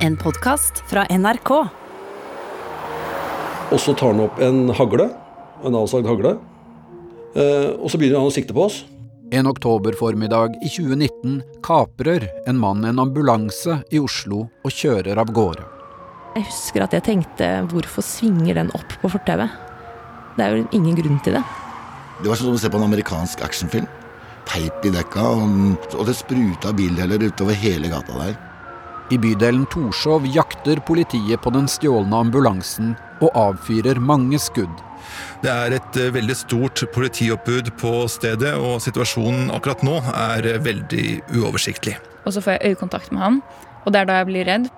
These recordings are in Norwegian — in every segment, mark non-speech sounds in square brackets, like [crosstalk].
En podkast fra NRK. Og så tar han opp en hagle, en avsagd hagle, eh, og så begynner han å sikte på oss. En oktoberformiddag i 2019 kaprer en mann en ambulanse i Oslo og kjører av gårde. Jeg husker at jeg tenkte hvorfor svinger den opp på fortauet? Det er jo ingen grunn til det. Det var som å se på en amerikansk actionfilm. Teip i dekka, og, og det spruta bildeler utover hele gata der. I bydelen Torshov jakter politiet på den stjålne ambulansen og avfyrer mange skudd. Det er et eh, veldig stort politioppbud på stedet, og situasjonen akkurat nå er eh, veldig uoversiktlig. Og så får jeg øyekontakt med han, og det er da jeg blir redd.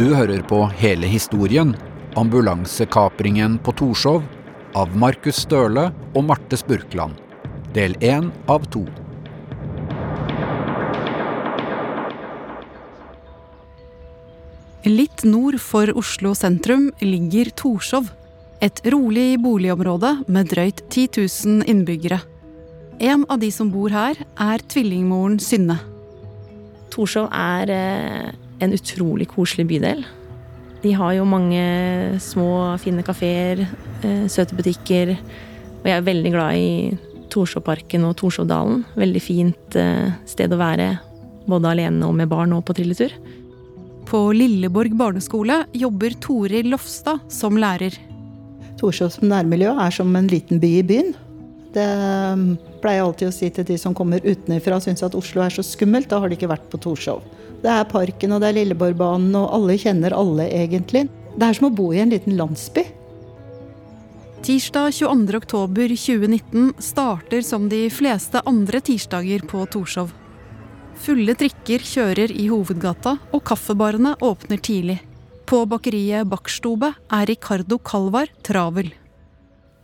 Du hører på hele historien, ambulansekapringen på Torshov, av Markus Støle og Marte Spurkland. Del én av to. Litt nord for Oslo sentrum ligger Torshov. Et rolig boligområde med drøyt 10 000 innbyggere. En av de som bor her, er tvillingmoren Synne. Torshov er eh, en utrolig koselig bydel. De har jo mange små, fine kafeer, eh, søte butikker. Og jeg er veldig glad i Torshovparken og Torshovdalen. Veldig fint eh, sted å være, både alene og med barn og på trilletur. På Lilleborg barneskole jobber Toril Lofstad som lærer. Torshov som nærmiljø er som en liten by i byen. Det um, pleier jeg alltid å si til de som kommer utenfra og syns at Oslo er så skummelt. Da har de ikke vært på Torshov. Det er parken og det er Lilleborgbanen, og alle kjenner alle, egentlig. Det er som å bo i en liten landsby. Tirsdag 22.10.2019 starter som de fleste andre tirsdager på Torshov. Fulle trikker kjører i hovedgata, og kaffebarene åpner tidlig. På bakeriet Backstube er Ricardo Calvar travel.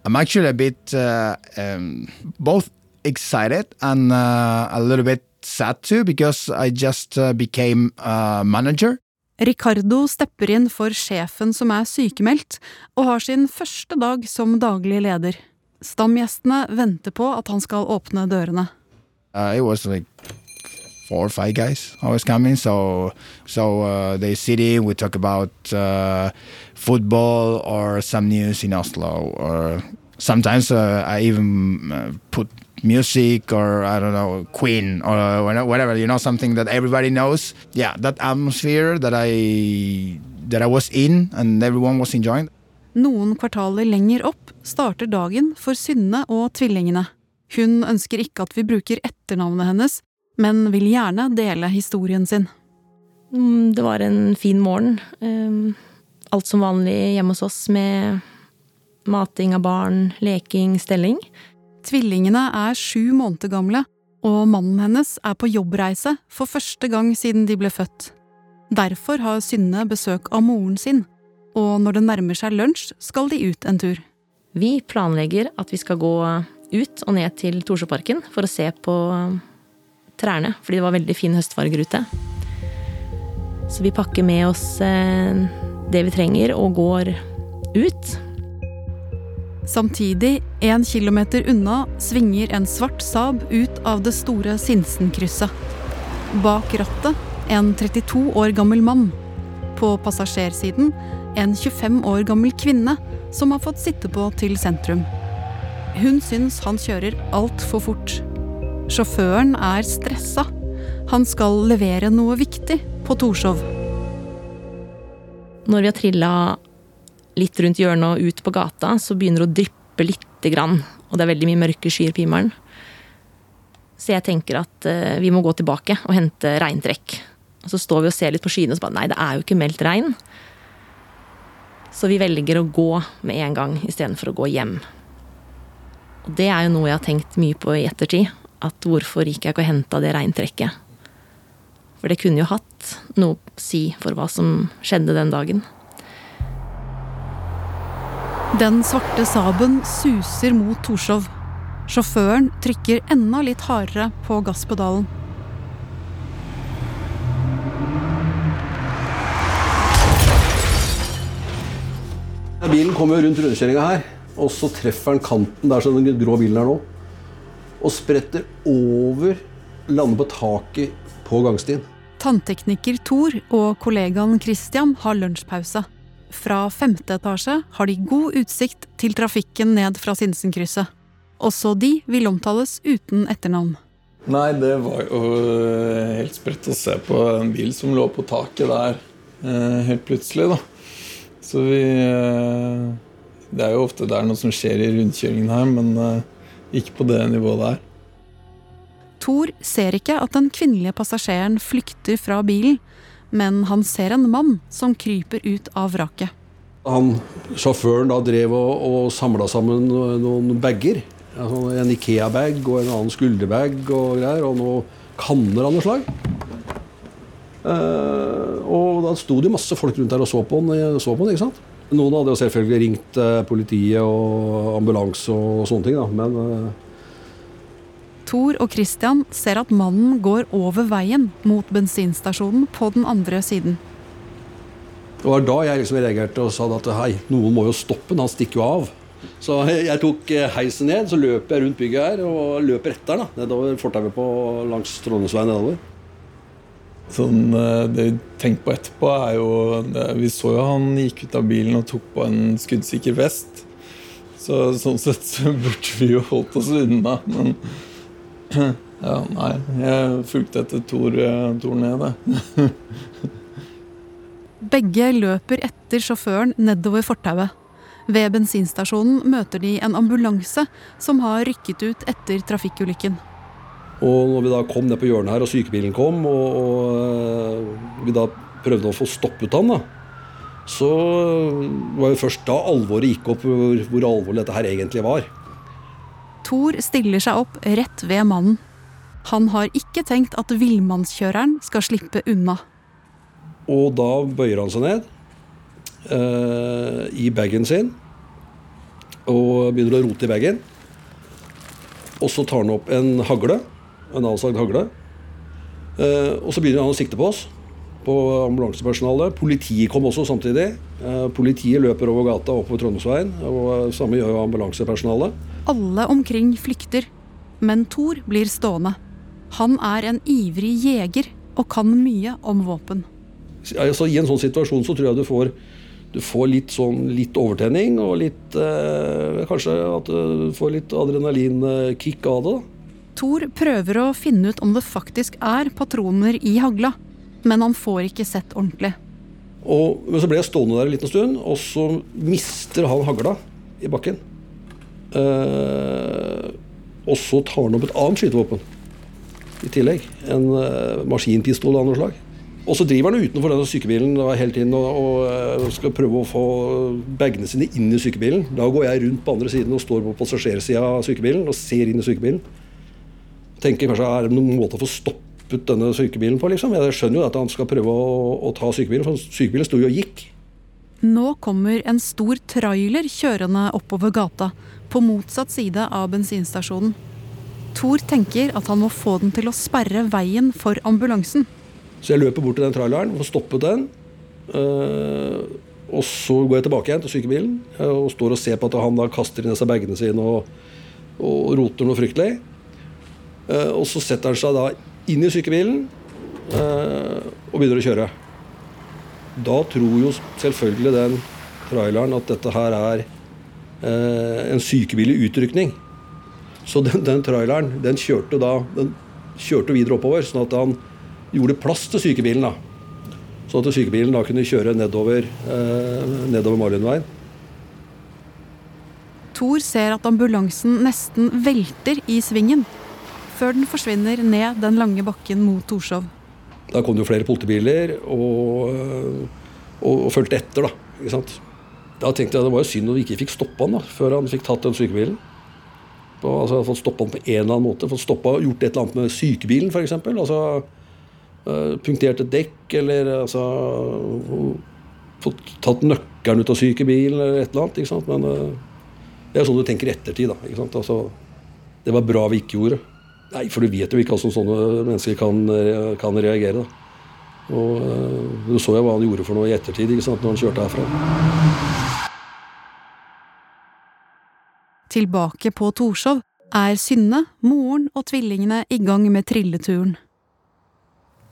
I'm actually a bit uh, um, both excited and uh, a little bit sad to because I just uh, became a manager. Ricardo stepper inn for sjefen som er sykemeldt, og har sin første dag som daglig leder. Stamgjestene venter på at han skal åpne dørene. Uh, it was like four or five guys always coming. So, so uh, they sit in. We talk about uh, football or some news in Oslo. Or sometimes uh, I even uh, put music or I don't know Queen or whatever. You know, something that everybody knows. Yeah, that atmosphere that I that I was in and everyone was enjoying. Noen kvartaler lenger opp starter dagen for Synne og tvillingene. Hun ønsker ikke at vi bruker etternavnet hennes, men vil gjerne dele historien sin. Mm, det var en fin morgen. Ehm, alt som vanlig hjemme hos oss med mating av barn, leking, stelling. Tvillingene er sju måneder gamle, og mannen hennes er på jobbreise for første gang siden de ble født. Derfor har Synne besøk av moren sin, og når det nærmer seg lunsj, skal de ut en tur. Vi planlegger at vi skal gå ut og ned til Torsjøparken for å se på trærne, fordi det var veldig fin høstfarger ute. Så vi pakker med oss eh, det vi trenger, og går ut. Samtidig, én kilometer unna, svinger en svart Saab ut av det store Sinsenkrysset. Bak rattet en 32 år gammel mann. På passasjersiden en 25 år gammel kvinne som har fått sitte på til sentrum. Hun syns han kjører altfor fort. Sjåføren er stressa. Han skal levere noe viktig på Torshov. Når vi har trilla litt rundt hjørnet og ut på gata, så begynner det å dryppe lite grann. Og det er veldig mye mørke skyer på himmelen. Så jeg tenker at uh, vi må gå tilbake og hente regntrekk. Og så står vi og ser litt på skyene og så bare Nei, det er jo ikke meldt regn. Så vi velger å gå med en gang istedenfor å gå hjem. Og det er jo noe jeg har tenkt mye på i ettertid. At hvorfor gikk jeg ikke og henta det regntrekket? For det kunne jo hatt noe å si for hva som skjedde den dagen. Den svarte Saaben suser mot Torshov. Sjåføren trykker enda litt hardere på gasspedalen. Bilen kommer rundt rundkjøringa her, og så treffer den kanten der som den grå bilen er nå. Og spretter over, lander på taket på gangstien. Tanntekniker Thor og kollegaen Christian har lunsjpause. Fra femte etasje har de god utsikt til trafikken ned fra Sinsenkrysset. Også de vil omtales uten etternavn. Nei, det var jo eh, helt sprøtt å se på en bil som lå på taket der eh, helt plutselig, da. Så vi eh, Det er jo ofte det er noe som skjer i rundkjøringen her, men ikke på det nivået der. Thor ser ikke at den kvinnelige passasjeren flykter fra bilen, men han ser en mann som kryper ut av vraket. Han, Sjåføren da drev og, og samla sammen noen bager. Altså en Ikea-bag og en annen skulderbag og greier, og noen kanner av noe slag. Uh, og da sto det masse folk rundt der og så på den. Så på den ikke sant? Noen hadde jo selvfølgelig ringt uh, politiet og ambulanse og sånne ting, da, men Thor og Christian ser at mannen går over veien mot bensinstasjonen på den andre siden. Det var da jeg liksom reagerte og sa at hei, noen må jo stoppe han, han stikker jo av. Så jeg tok eh, heisen ned, så løper jeg rundt bygget her og løper etter den, nedover fortauet langs Trondheimsveien nedover. Sånn, eh, det vi tenker på etterpå, er jo Vi så jo han gikk ut av bilen og tok på en skuddsikker vest. Så sånn sett så burde vi jo holdt oss unna. Men ja, nei. Jeg fulgte etter Tor, eh, Tor ned, jeg. [laughs] Begge løper etter sjåføren nedover fortauet. Ved bensinstasjonen møter de en ambulanse som har rykket ut etter trafikkulykken. Og når vi da kom ned på hjørnet her, og sykebilen kom, og, og eh, vi da prøvde å få stoppet han, da, så var det først da alvoret gikk opp hvor, hvor alvorlig dette her egentlig var. Thor stiller seg opp rett ved mannen. Han har ikke tenkt at villmannskjøreren skal slippe unna. Og da bøyer han seg ned uh, i bagen sin og begynner å rote i bagen. Og så tar han opp en hagle, en avsagd hagle. Uh, og så begynner han å sikte på oss, på ambulansepersonalet. Politiet kom også samtidig. Uh, politiet løper over gata oppover Trondheimsveien, og samme gjør ambulansepersonalet. Alle omkring flykter, men Thor blir stående. Han er en ivrig jeger og kan mye om våpen. Altså, I en sånn situasjon så tror jeg du får, du får litt, sånn, litt overtenning og litt eh, Kanskje at du får litt adrenalinkick av det. Thor prøver å finne ut om det faktisk er patroner i hagla, men han får ikke sett ordentlig. Og, men så ble jeg stående der en liten stund, og så mister han hagla i bakken. Eh, og så tar han opp et annet skytevåpen i tillegg. En eh, maskinpistol av noe slag. Og så driver han utenfor denne sykebilen hele tiden og, og, eh, skal prøve å få bagene sine inn i sykebilen. Da går jeg rundt på andre siden og står på passasjersida av sykebilen og ser inn i sykebilen. Tenker kanskje er det noen måte å få stoppet denne sykebilen på. liksom. Jeg skjønner jo at han skal prøve å, å ta sykebilen, for sykebilen sto jo og gikk. Nå kommer en stor trailer kjørende oppover gata, på motsatt side av bensinstasjonen. Thor tenker at han må få den til å sperre veien for ambulansen. Så jeg løper bort til den traileren får stoppet den. Uh, og så går jeg tilbake igjen til sykebilen uh, og står og ser på at han da kaster inn disse bagene sine og, og, roter noe fryktelig. Uh, og så setter han seg da inn i sykebilen og begynner å kjøre. Da tror jo selvfølgelig den traileren at dette her er en sykebil i utrykning. Så den, den traileren den kjørte da den kjørte videre oppover, sånn at han gjorde plass til sykebilen. da. Sånn at sykebilen da kunne kjøre nedover, eh, nedover Marienveien. Thor ser at ambulansen nesten velter i svingen, før den forsvinner ned den lange bakken mot Torshov. Da kom det jo flere politibiler og, og, og fulgte etter. Da ikke sant? Da tenkte jeg det var jo synd at vi ikke fikk stoppa han da, før han fikk tatt den sykebilen. På, altså Fått stoppa han på en eller annen måte. Fått stoppa, Gjort et eller annet med sykebilen, f.eks. Altså, øh, punktert et dekk, eller altså Fått tatt nøkkelen ut av sykebilen, eller et eller annet. ikke sant? Men øh, det er sånn du tenker i ettertid. da, ikke sant? Altså, det var bra vi ikke gjorde. Nei, for du vet jo ikke hvordan sånne mennesker kan, kan reagere. da. Og øh, Du så jo hva han gjorde for noe i ettertid ikke sant, når han kjørte herfra. Tilbake på Torshov er Synne, moren og tvillingene i gang med trilleturen.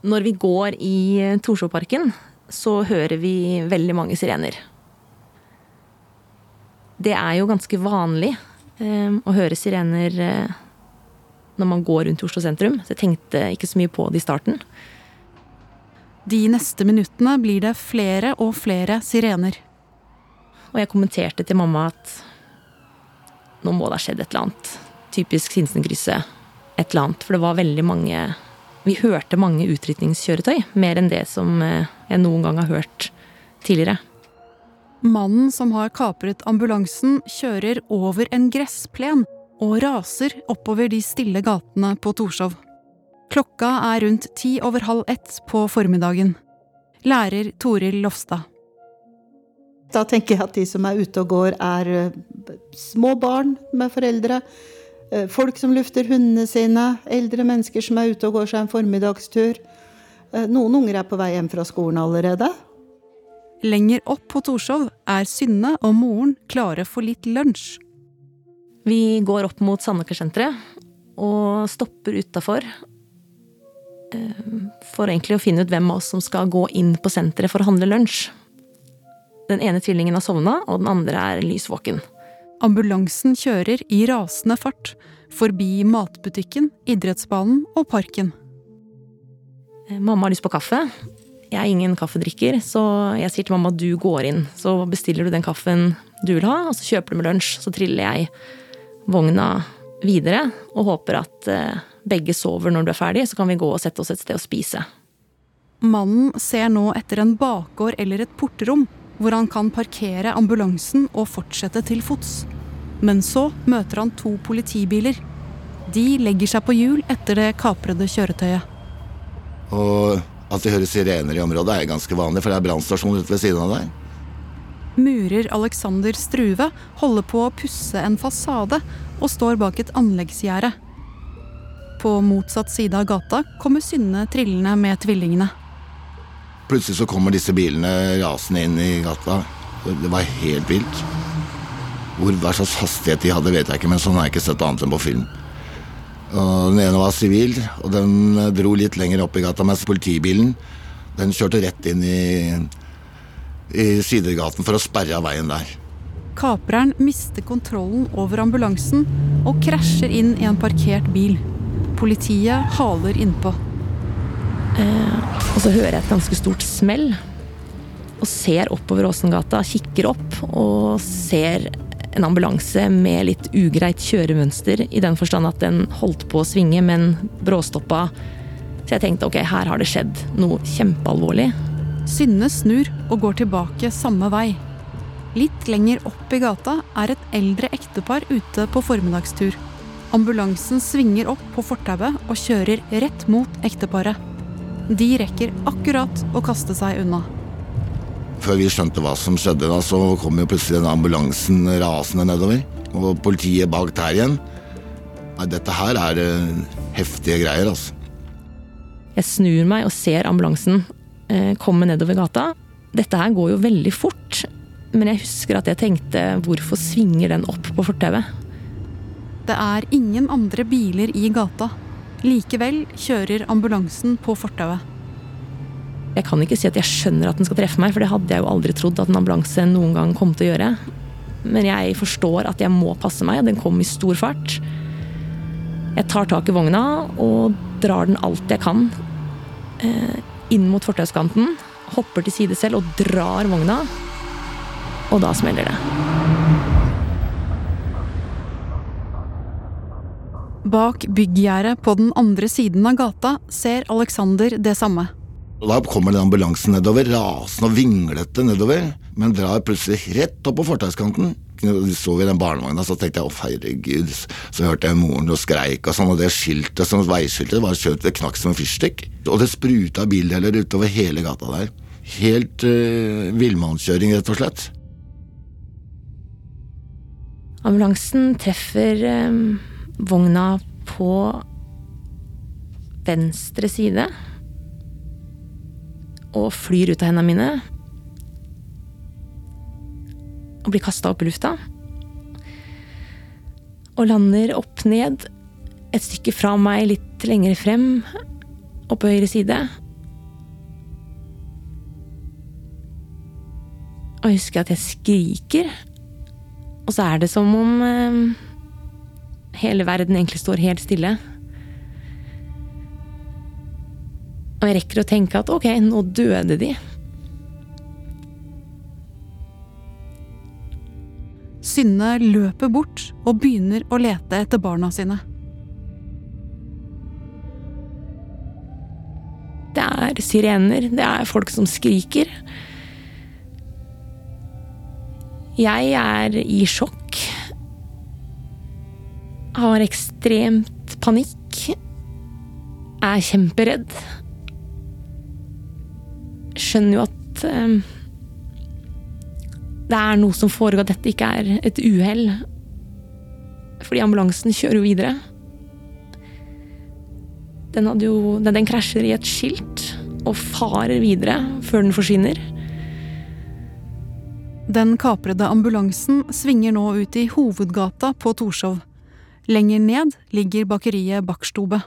Når vi går i Torshovparken, så hører vi veldig mange sirener. Det er jo ganske vanlig eh, å høre sirener eh, når man går rundt Oslo sentrum, så jeg tenkte ikke så mye på det i starten. De neste minuttene blir det flere og flere sirener. Og jeg kommenterte til mamma at nå må det ha skjedd et eller annet. Typisk Sinsenkrysset. Et eller annet. For det var veldig mange Vi hørte mange utrykningskjøretøy. Mer enn det som eh, jeg noen gang har hørt tidligere. Mannen som har kapret ambulansen, kjører over en gressplen og raser oppover de stille gatene på Torshov. Klokka er rundt ti over halv ett på formiddagen. Lærer Toril Lofstad. Da tenker jeg at de som er ute og går, er eh, små barn med foreldre. eh, Folk som lufter hundene sine. Eldre mennesker som er ute og går seg en formiddagstur. Eh, Noen unger er på vei hjem fra skolen allerede. Lenger opp på Torshov er Synne og moren klare for litt lunsj. Vi går opp mot Sandaker-senteret og stopper utafor. For egentlig å finne ut hvem av oss som skal gå inn på senteret for å handle lunsj. Den ene tvillingen har sovna, og den andre er lys våken. Ambulansen kjører i rasende fart forbi matbutikken, idrettsbanen og parken. Eh, Mamma har lyst på kaffe. Jeg er ingen kaffedrikker, så jeg sier til mamma at du går inn. Så bestiller du den kaffen du vil ha, og så kjøper du med lunsj. Så triller jeg vogna videre og håper at eh, begge sover når du er ferdig, så kan vi gå og sette oss et sted og spise. Mannen ser nå etter en bakgård eller et portrom hvor han kan parkere ambulansen og fortsette til fots. Men så møter han to politibiler. De legger seg på hjul etter det kaprede kjøretøyet. Og at det høres sirener i området er ganske vanlig, for det er brannstasjon ute ved siden av der. Murer Alexander Struve holder på å pusse en fasade og står bak et anleggsgjerde. På motsatt side av gata kommer Synne trillende med tvillingene. Plutselig så kommer disse bilene rasende inn i gata. Det var helt vilt. Hvor, hva slags hastighet de hadde, vet jeg ikke, men sånn har jeg ikke sett annet enn på film. Og den ene var sivil, og den dro litt lenger opp i gata, mens politibilen den kjørte rett inn i, i sidegaten for å sperre av veien der. Kapreren mister kontrollen over ambulansen og krasjer inn i en parkert bil. Politiet haler innpå. Og så hører jeg et ganske stort smell. Og ser oppover Åsengata, kikker opp og ser en ambulanse med litt ugreit kjøremønster, i den forstand at den holdt på å svinge, men bråstoppa. Så jeg tenkte ok, her har det skjedd noe kjempealvorlig. Synne snur og går tilbake samme vei. Litt lenger opp i gata er et eldre ektepar ute på formiddagstur. Ambulansen svinger opp på fortauet og kjører rett mot ekteparet. De rekker akkurat å kaste seg unna. Før vi skjønte hva som skjedde, da, så kom jo plutselig den ambulansen rasende nedover. Og politiet bak der igjen. Nei, dette her er eh, heftige greier, altså. Jeg snur meg og ser ambulansen eh, komme nedover gata. Dette her går jo veldig fort, men jeg husker at jeg tenkte hvorfor svinger den opp på fortauet? Det er ingen andre biler i gata. Likevel kjører ambulansen på fortauet. Jeg kan ikke si at jeg skjønner at den skal treffe meg, for det hadde jeg jo aldri trodd at en ambulanse noen gang kom til å gjøre. Men jeg forstår at jeg må passe meg, og den kom i stor fart. Jeg tar tak i vogna og drar den alt jeg kan eh, inn mot fortauskanten. Hopper til side selv og drar vogna. Og da smeller det. Bak bygggjerdet på den andre siden av gata ser Alexander det samme. Og Da kommer den ambulansen nedover, rasende og vinglete nedover, men drar plutselig rett opp på fortauskanten. Så vi den barnevogna, så tenkte jeg å herregud, så hørte jeg moren og skreik og sånn, og det skiltet, som veiskiltet, var kjørt, det knakk som en fyrstikk. Og det spruta bildeler utover hele gata der. Helt uh, villmannskjøring, rett og slett. Ambulansen treffer eh, vogna på venstre side. Og flyr ut av hendene mine. Og blir kasta opp i lufta. og lander opp ned et stykke fra meg litt lenger frem, og på høyre side. Og jeg husker at jeg skriker, og så er det som om eh, hele verden egentlig står helt stille. Og jeg rekker å tenke at ok, nå døde de. Synne løper bort og begynner å lete etter barna sine. Det er sirener, det er folk som skriker. Jeg er i sjokk. Har ekstremt panikk. Er kjemperedd. Skjønner jo at eh, det er noe som foregår, at dette ikke er et uhell. Fordi ambulansen kjører jo videre. Den, jo, den, den krasjer i et skilt og farer videre før den forsvinner. Den kaprede ambulansen svinger nå ut i hovedgata på Torshov. Lenger ned ligger bakeriet Backstube.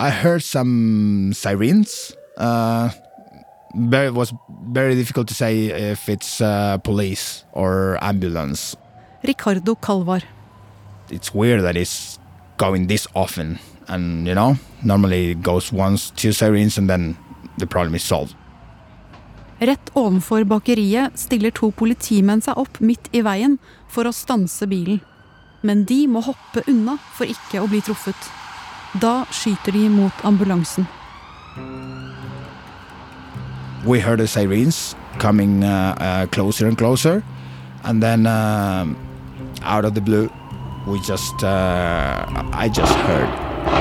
I heard some sirens. Uh, very, it was very difficult to say if it's uh, police or ambulance. Ricardo Calvar. It's weird that it's going this often, and you know, normally it goes once, two sirens, and then the problem is solved. Rett ovenfor bakeriet stiller to politimenn seg opp midt i veien for å stanse bilen. Men de må hoppe unna for ikke å bli truffet. Da skyter de mot ambulansen. We heard the sirens coming uh, uh, closer and closer, and then uh, out of the blue, we just uh, I just heard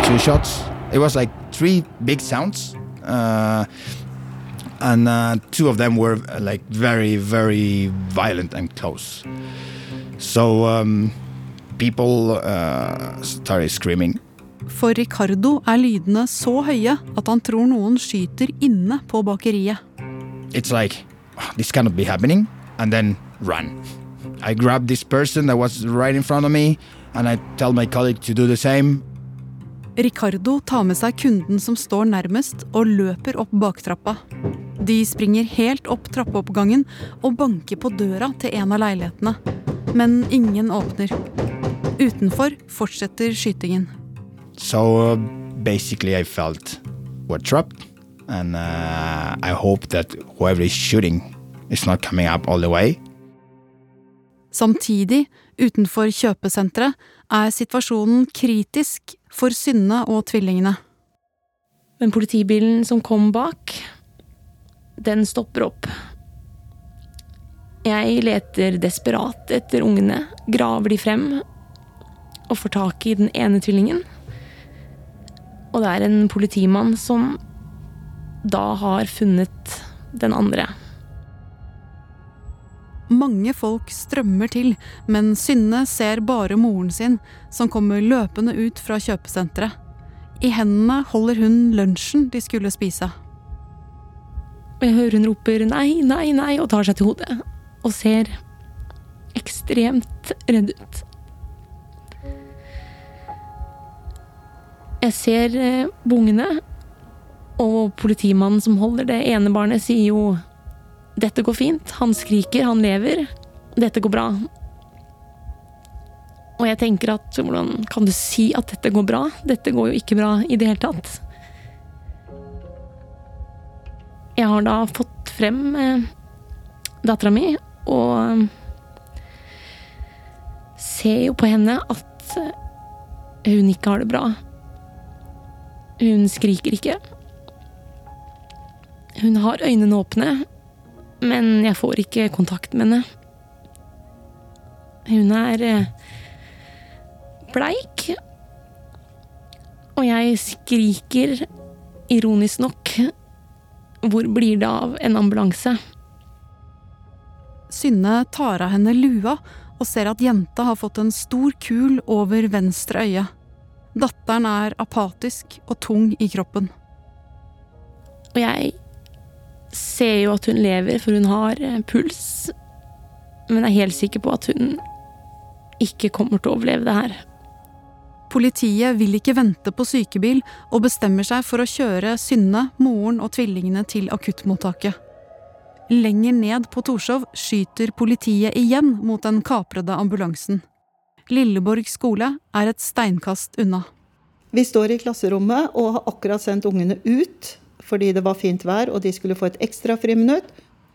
two shots. It was like three big sounds, uh, and uh, two of them were like very very violent and close. So um, people uh, started screaming. For Ricardo er lydene så høye at han tror noen skyter inne på bakeriet. it's like this cannot be happening and then run i grabbed this person that was right in front of me and i tell my colleague to do the same Ricardo tar med seg kunden som står nærmest, og løper opp baktrappa. De springer helt opp trappeoppgangen og banker på døra til en av leilighetene. Men ingen åpner. Utenfor fortsetter skytingen. so uh, basically i felt we're trapped and uh, i hope that whoever is shooting is not coming up all the way Samtidig, utenfor kjøpesenteret, er situasjonen kritisk for Synne og tvillingene. Men politibilen som kom bak, den stopper opp. Jeg leter desperat etter ungene, graver de frem og får tak i den ene tvillingen. Og det er en politimann som da har funnet den andre. Mange folk strømmer til, men Synne ser bare moren sin, som kommer løpende ut fra kjøpesenteret. I hendene holder hun lunsjen de skulle spise. Og jeg hører hun roper nei, nei, nei og tar seg til hodet. Og ser ekstremt redd ut. Jeg ser eh, bungene, og politimannen som holder det ene barnet, sier jo dette går fint, han skriker, han lever, dette går bra. Og jeg tenker at hvordan kan du si at dette går bra? Dette går jo ikke bra i det hele tatt. Jeg har da fått frem eh, dattera mi, og ser jo på henne at hun ikke har det bra. Hun skriker ikke. Hun har øynene åpne, men jeg får ikke kontakt med henne. Hun er eh, bleik, og jeg skriker, ironisk nok, hvor blir det av en ambulanse? Synne tar av henne lua og ser at jenta har fått en stor kul over venstre øye. Datteren er apatisk og tung i kroppen. Og jeg ser jo at hun lever, for hun har eh, puls. Men er helt sikker på at hun ikke kommer til å overleve det her. Politiet vil ikke vente på sykebil og bestemmer seg for å kjøre Synne, moren og tvillingene til akuttmottaket. Lenger ned på Torshov skyter politiet igjen mot den kaprede ambulansen. Lilleborg skole er et steinkast unna. Vi står i klasserommet og har akkurat sendt ungene ut fordi det var fint vær og de skulle få et ekstra friminutt.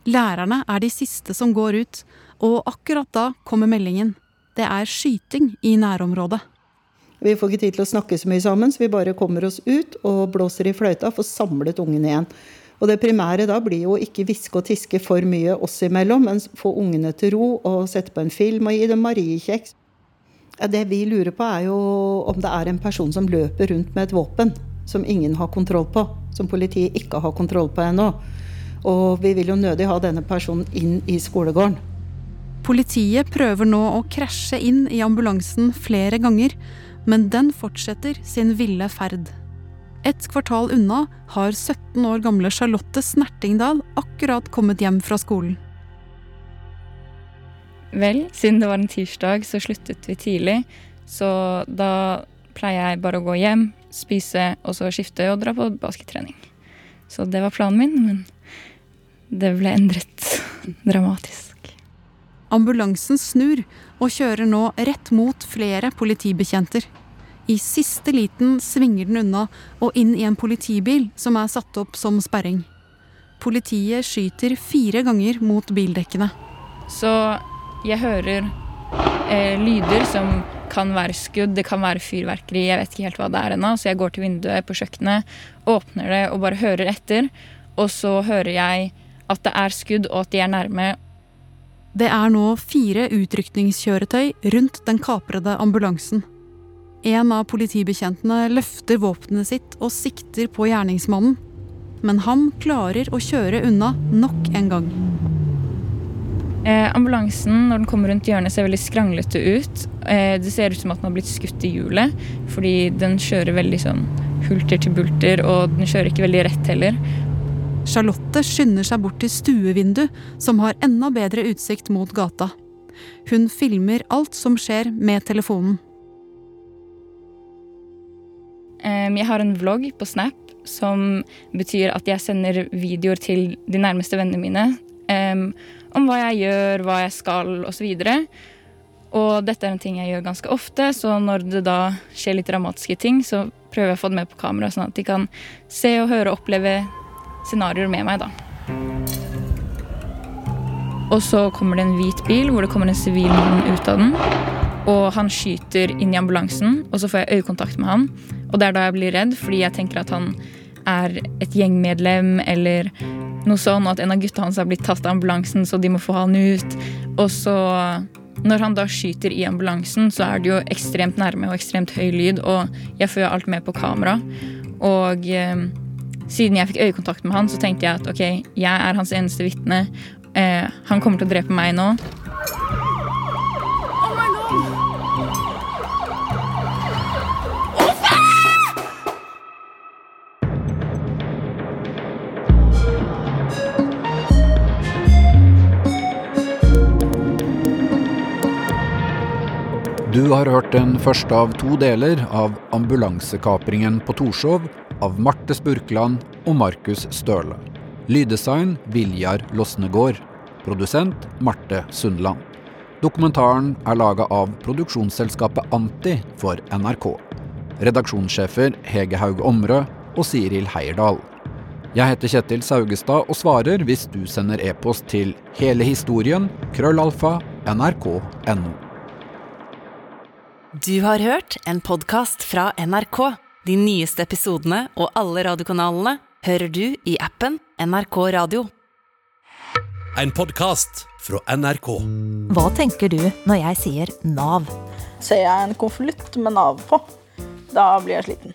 Lærerne er de siste som går ut, og akkurat da kommer meldingen. Det er skyting i nærområdet. Vi får ikke tid til å snakke så mye sammen, så vi bare kommer oss ut og blåser i fløyta, og får samlet ungene igjen. Og det primære da blir jo ikke hviske og tiske for mye oss imellom, men få ungene til ro og sette på en film og gi dem mariekjeks. Det vi lurer på, er jo om det er en person som løper rundt med et våpen som ingen har kontroll på. Som politiet ikke har kontroll på ennå. Og vi vil jo nødig ha denne personen inn i skolegården. Politiet prøver nå å krasje inn i ambulansen flere ganger, men den fortsetter sin ville ferd. Et kvartal unna har 17 år gamle Charlotte Snertingdal akkurat kommet hjem fra skolen. Vel, siden det var en tirsdag, så sluttet vi tidlig. Så da pleier jeg bare å gå hjem, spise og så skifte og dra på baskettrening. Så det var planen min, men det ble endret [laughs] dramatisk. Ambulansen snur og kjører nå rett mot flere politibetjenter. I siste liten svinger den unna og inn i en politibil som er satt opp som sperring. Politiet skyter fire ganger mot bildekkene. Så jeg hører eh, lyder som kan være skudd, det kan være fyrverkeri, jeg vet ikke helt hva det er ennå. Så jeg går til vinduet på kjøkkenet, åpner det og bare hører etter. Og så hører jeg at det er skudd og at de er nærme. Det er nå fire utrykningskjøretøy rundt den kaprede ambulansen. En av politibetjentene løfter våpenet sitt og sikter på gjerningsmannen. Men han klarer å kjøre unna nok en gang. Eh, ambulansen når den kommer rundt hjørnet ser veldig skranglete ut. Eh, det ser ut som at den har blitt skutt i hjulet, fordi den kjører veldig sånn hulter til bulter, og den kjører ikke veldig rett heller. Charlotte skynder seg bort til stuevindu, som har enda bedre utsikt mot gata. Hun filmer alt som skjer med telefonen. Eh, jeg har en vlogg på Snap som betyr at jeg sender videoer til de nærmeste vennene mine eh, om hva jeg gjør, hva jeg skal osv. Og, dette er en ting jeg gjør ganske ofte, så når det da skjer litt dramatiske ting, så prøver jeg å få det med på kamera, sånn at de kan se og høre og oppleve scenarioer med meg, da. Og så kommer det en hvit bil hvor det kommer en sivil mann ut av den. Og han skyter inn i ambulansen, og så får jeg øyekontakt med han. Og det er da jeg blir redd, fordi jeg tenker at han er et gjengmedlem eller noe sånn, at en av gutta hans har blitt tatt av ambulansen, så de må få han ut. Og så, når han da skyter i ambulansen, så er det jo ekstremt nærme og ekstremt høy lyd, og jeg får jo alt med på kamera. Og eh, siden jeg fikk øyekontakt med han, så tenkte jeg at ok, jeg er hans eneste vitne. Eh, han kommer til å drepe meg nå. Du har hørt den første av to deler av Ambulansekapringen på Torshov av Marte Spurkland og Markus Støle. Lyddesign Viljar Losnegård. Produsent Marte Sundland. Dokumentaren er laga av produksjonsselskapet Anti for NRK. Redaksjonssjefer Hege Haug Omrø og Siril Heierdal. Jeg heter Kjetil Saugestad og svarer hvis du sender e-post til hele historien krøllalfa nrk.no. Du har hørt en podkast fra NRK. De nyeste episodene og alle radiokanalene hører du i appen NRK Radio. En podkast fra NRK. Hva tenker du når jeg sier Nav? Ser jeg en konvolutt med Nav på, da blir jeg sliten.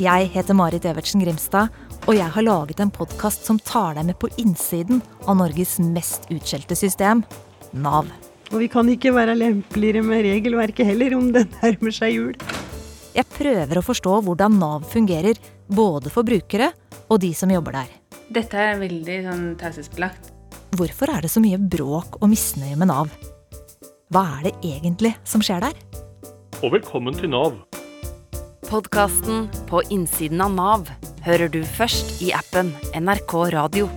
Jeg heter Marit Evertsen Grimstad, og jeg har laget en podkast som tar deg med på innsiden av Norges mest utskjelte system, Nav. Og vi kan ikke være lempeligere med regelverket heller, om det nærmer seg jul. Jeg prøver å forstå hvordan Nav fungerer, både for brukere og de som jobber der. Dette er veldig sånn taushetsbelagt. Hvorfor er det så mye bråk og misnøye med Nav? Hva er det egentlig som skjer der? Og velkommen til Nav. Podkasten På innsiden av Nav hører du først i appen NRK Radio.